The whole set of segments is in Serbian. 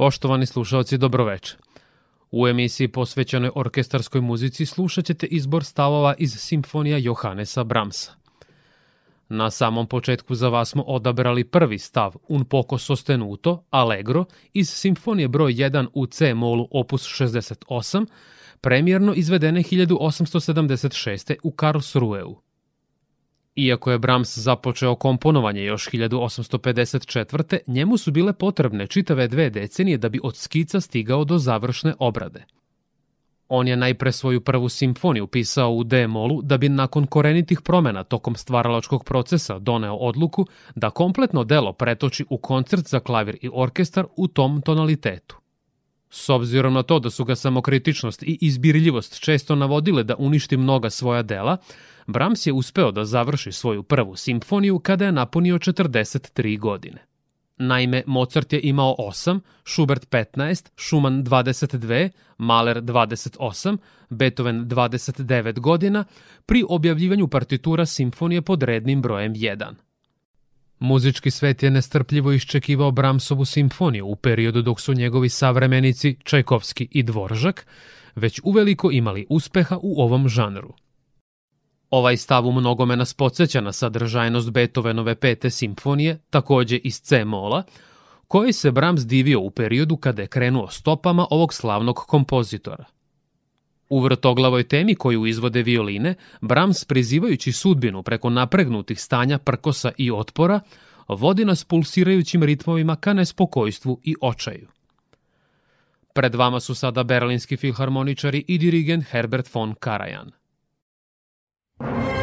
Poštovani slušalci, dobroveče. U emisiji posvećenoj orkestarskoj muzici slušat ćete izbor stavova iz simfonija Johannesa Bramsa. Na samom početku za vas smo odabrali prvi stav Un poco sostenuto, Allegro, iz simfonije broj 1 u C molu opus 68, premijerno izvedene 1876. u Karlsruheu. Iako je Brahms započeo komponovanje još 1854. njemu su bile potrebne čitave dve decenije da bi od skica stigao do završne obrade. On je najpre svoju prvu simfoniju pisao u D-molu da bi nakon korenitih promena tokom stvaralačkog procesa doneo odluku da kompletno delo pretoči u koncert za klavir i orkestar u tom tonalitetu. S obzirom na to da su ga samokritičnost i izbirljivost često navodile da uništi mnoga svoja dela, Brahms je uspeo da završi svoju prvu simfoniju kada je napunio 43 godine. Naime, Mozart je imao 8, Schubert 15, Schumann 22, Mahler 28, Beethoven 29 godina pri objavljivanju partitura simfonije pod rednim brojem 1. Muzički svet je nestrpljivo iščekivao Brahmsovu simfoniju u periodu dok su njegovi savremenici Čajkovski i Dvoržak već uveliko imali uspeha u ovom žanru. Ovaj stav u mnogome nas podsjeća na sadržajnost Beethovenove pete simfonije, takođe iz C mola, koji se Brahms divio u periodu kada je krenuo stopama ovog slavnog kompozitora. U vrtoglavoj temi koju izvode violine, Brahms prizivajući sudbinu preko napregnutih stanja prkosa i otpora, vodi nas pulsirajućim ritmovima ka nespokojstvu i očaju. Pred vama su sada berlinski filharmoničari i dirigent Herbert von Karajan. Yeah.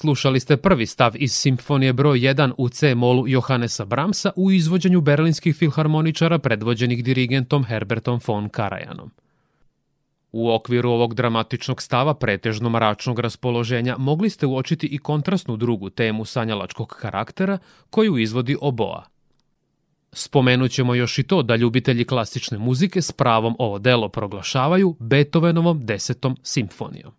Slušali ste prvi stav iz simfonije broj 1 u C molu Johannesa Bramsa u izvođenju berlinskih filharmoničara predvođenih dirigentom Herbertom von Karajanom. U okviru ovog dramatičnog stava pretežno mračnog raspoloženja mogli ste uočiti i kontrastnu drugu temu sanjalačkog karaktera koju izvodi oboa. Spomenut ćemo još i to da ljubitelji klasične muzike s pravom ovo delo proglašavaju Beethovenovom desetom simfonijom.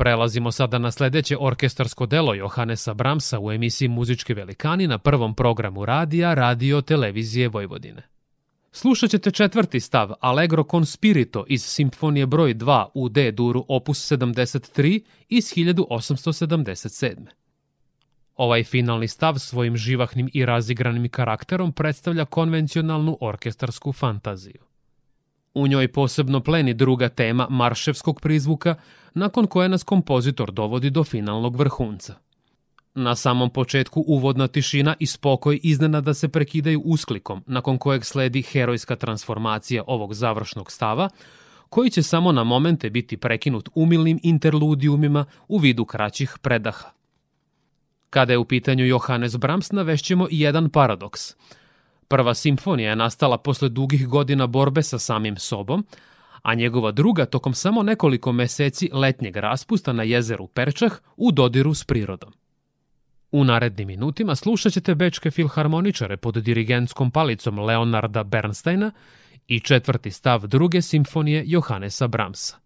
Prelazimo sada na sledeće orkestarsko delo Johannesa Bramsa u emisiji Muzički velikani na prvom programu radija Radio Televizije Vojvodine. Slušat ćete četvrti stav Allegro con spirito iz simfonije broj 2 u D duru opus 73 iz 1877. Ovaj finalni stav svojim živahnim i razigranim karakterom predstavlja konvencionalnu orkestarsku fantaziju. U njoj posebno pleni druga tema marševskog prizvuka, nakon koje nas kompozitor dovodi do finalnog vrhunca. Na samom početku uvodna tišina i spokoj iznenada se prekidaju usklikom, nakon kojeg sledi herojska transformacija ovog završnog stava, koji će samo na momente biti prekinut umilnim interludijumima u vidu kraćih predaha. Kada je u pitanju Johannes Brahms, navešćemo i jedan paradoks – Prva simfonija je nastala posle dugih godina borbe sa samim sobom, a njegova druga tokom samo nekoliko meseci letnjeg raspusta na jezeru Perčah u dodiru s prirodom. U narednim minutima slušat ćete bečke filharmoničare pod dirigentskom palicom Leonarda Bernsteina i četvrti stav druge simfonije Johannesa Brahmsa.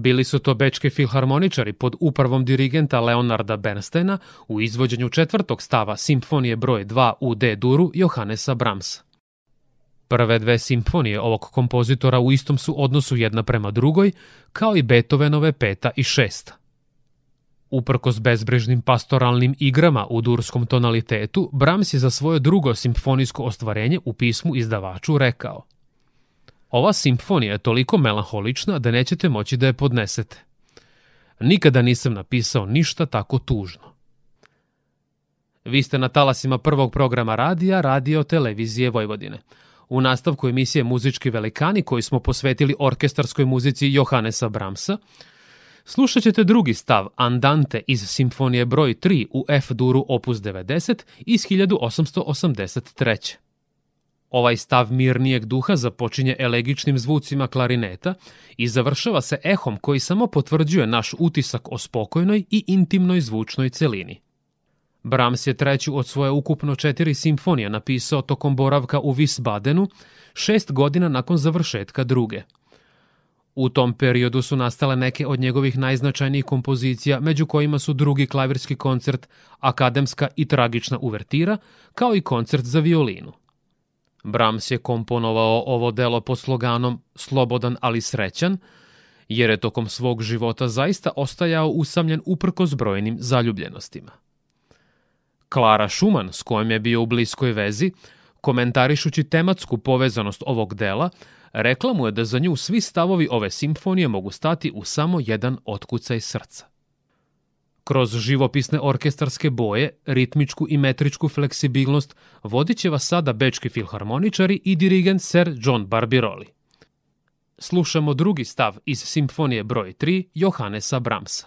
Bili su to bečki filharmoničari pod upravom dirigenta Leonarda Bernsteina u izvođenju četvrtog stava simfonije broj 2 u D-duru Johannesa Brahmsa. Prve dve simfonije ovog kompozitora u istom su odnosu jedna prema drugoj, kao i Beethovenove peta i šesta. Uprkos bezbrežnim pastoralnim igrama u durskom tonalitetu, Brahms je za svoje drugo simfonijsko ostvarenje u pismu izdavaču rekao Ova simfonija je toliko melanholična da nećete moći da je podnesete. Nikada nisam napisao ništa tako tužno. Vi ste na talasima prvog programa radija Radio Televizije Vojvodine. U nastavku emisije Muzički velikani koji smo posvetili orkestarskoj muzici Johannesa Brahmsa, slušat ćete drugi stav Andante iz simfonije broj 3 u F-duru opus 90 iz 1883. Ovaj stav mirnijeg duha započinje elegičnim zvucima klarineta i završava se ehom koji samo potvrđuje naš utisak o spokojnoj i intimnoj zvučnoj celini. Brahms je treću od svoje ukupno četiri simfonije napisao tokom boravka u Wiesbadenu, šest godina nakon završetka druge. U tom periodu su nastale neke od njegovih najznačajnijih kompozicija, među kojima su drugi klavirski koncert, akademska i tragična uvertira, kao i koncert za violinu. Brahms je komponovao ovo delo pod sloganom Slobodan ali srećan, jer je tokom svog života zaista ostajao usamljen uprko zbrojnim zaljubljenostima. Klara Schumann, s kojom je bio u bliskoj vezi, komentarišući tematsku povezanost ovog dela, rekla mu je da za nju svi stavovi ove simfonije mogu stati u samo jedan otkucaj srca. Kroz živopisne orkestarske boje, ritmičku i metričku fleksibilnost vodit će vas sada bečki filharmoničari i dirigent Sir John Barbiroli. Slušamo drugi stav iz simfonije broj 3 Johannesa Brahmsa.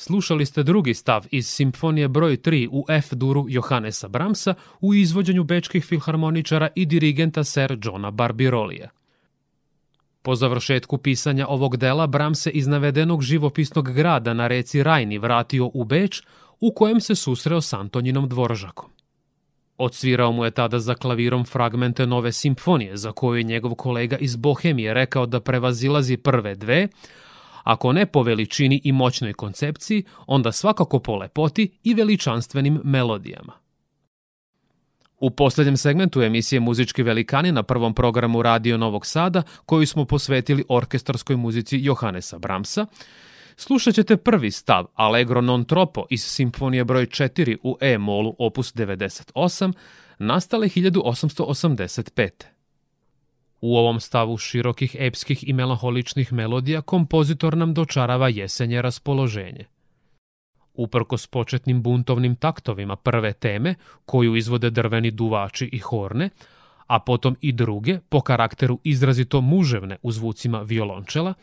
Slušali ste drugi stav iz simfonije broj 3 u F-duru Johannesa Bramsa u izvođenju bečkih filharmoničara i dirigenta Sir Johna Barbirolija. Po završetku pisanja ovog dela Bram se iz navedenog živopisnog grada na reci Rajni vratio u Beč, u kojem se susreo s Antonjinom Dvoržakom. Odsvirao mu je tada za klavirom fragmente nove simfonije, za koju je njegov kolega iz Bohemije rekao da prevazilazi prve dve, ako ne po veličini i moćnoj koncepciji, onda svakako po lepoti i veličanstvenim melodijama. U poslednjem segmentu emisije Muzički velikani na prvom programu Radio Novog Sada, koju smo posvetili orkestarskoj muzici Johannesa Bramsa, slušat ćete prvi stav Allegro non troppo iz simfonije broj 4 u E-molu opus 98, nastale 1885. U ovom stavu širokih epskih i melaholičnih melodija kompozitor nam dočarava jesenje raspoloženje. Uprkos početnim buntovnim taktovima prve teme, koju izvode drveni duvači i horne, a potom i druge, po karakteru izrazito muževne u zvucima violončela,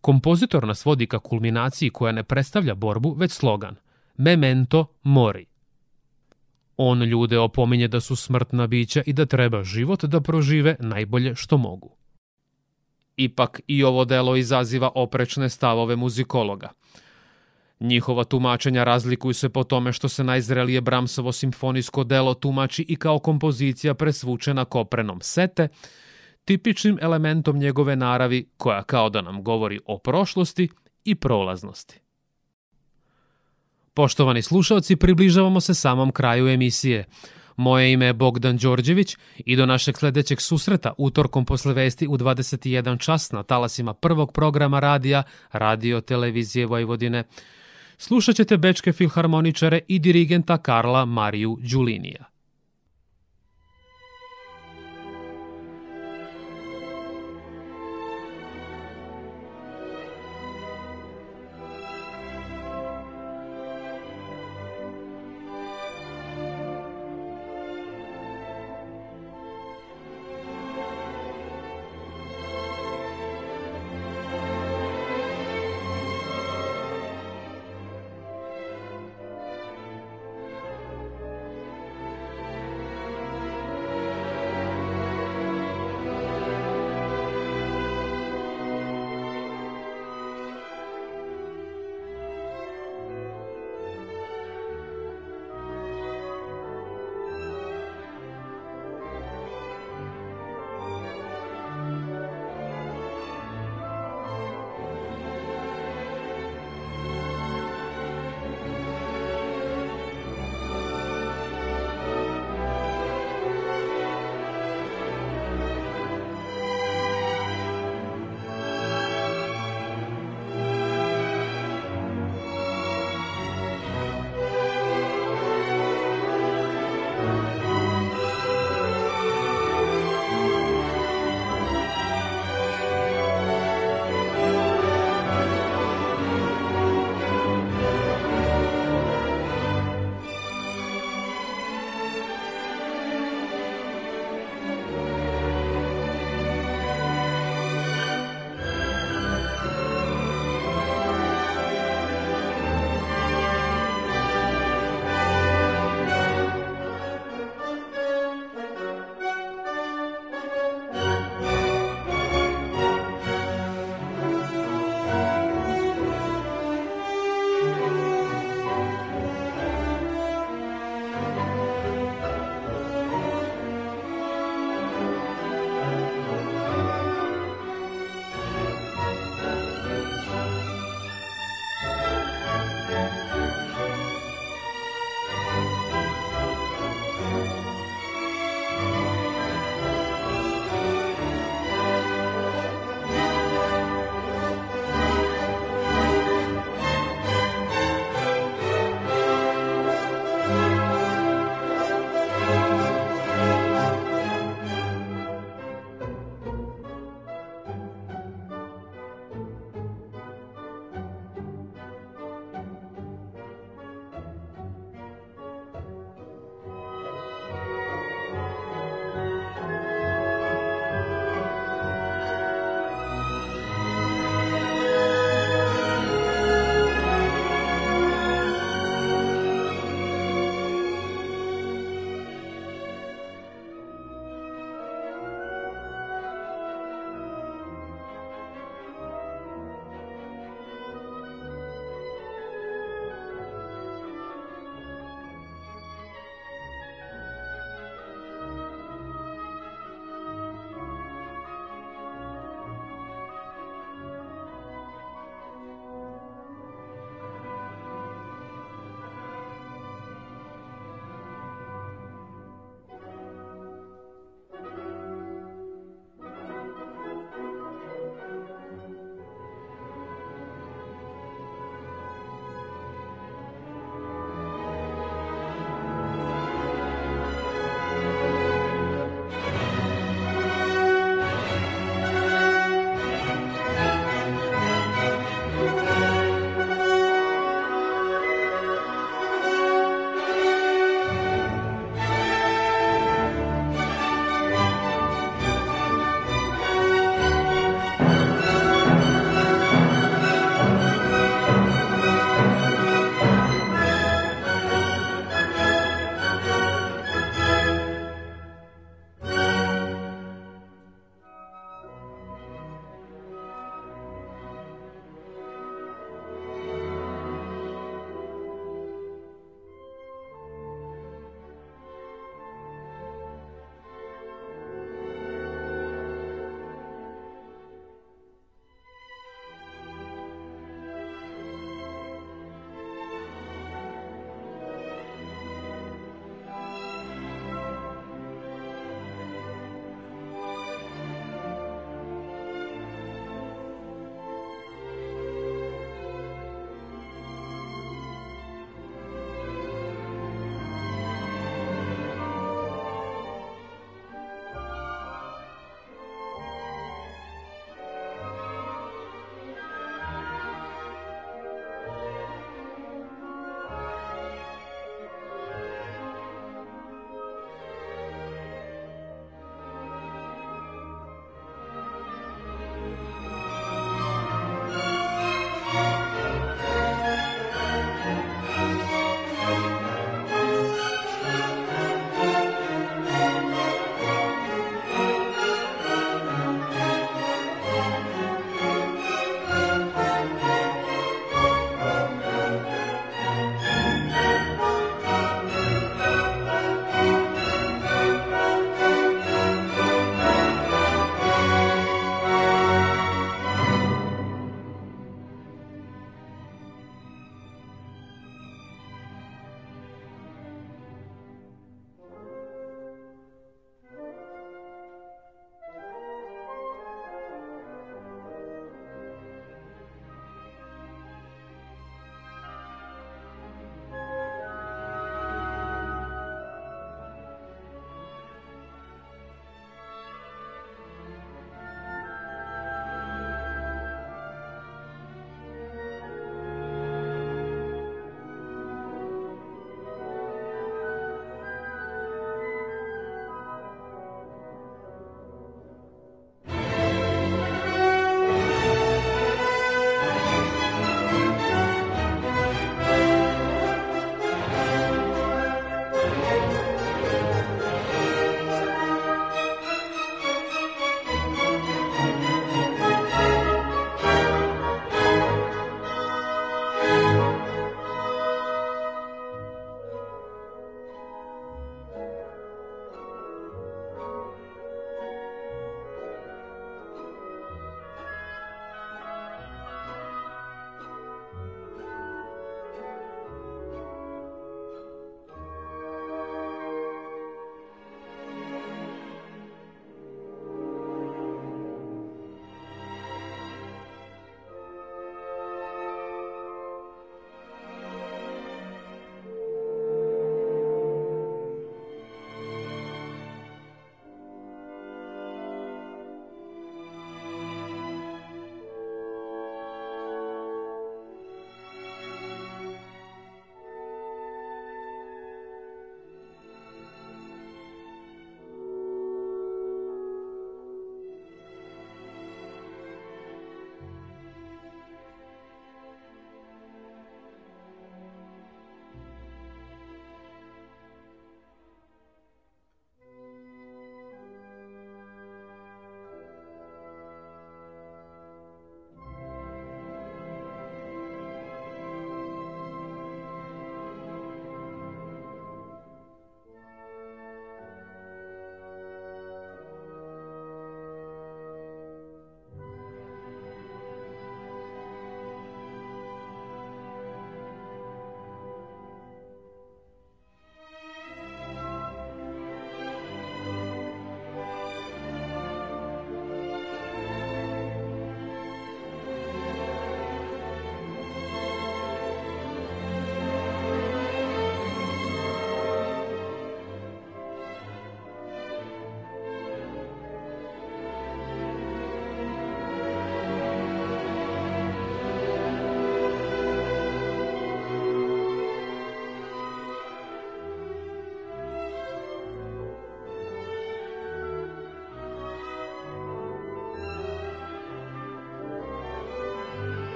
kompozitor nas vodi ka kulminaciji koja ne predstavlja borbu, već slogan Memento mori. On ljude opominje da su smrtna bića i da treba život da prožive najbolje što mogu. Ipak i ovo delo izaziva oprečne stavove muzikologa – Njihova tumačenja razlikuju se po tome što se najzrelije Bramsovo simfonijsko delo tumači i kao kompozicija presvučena koprenom sete, tipičnim elementom njegove naravi koja kao da nam govori o prošlosti i prolaznosti. Poštovani slušalci, približavamo se samom kraju emisije. Moje ime je Bogdan Đorđević i do našeg sledećeg susreta utorkom posle vesti u 21 čas na talasima prvog programa radija Radio Televizije Vojvodine. Slušat ćete bečke filharmoničare i dirigenta Karla Mariju Đulinija.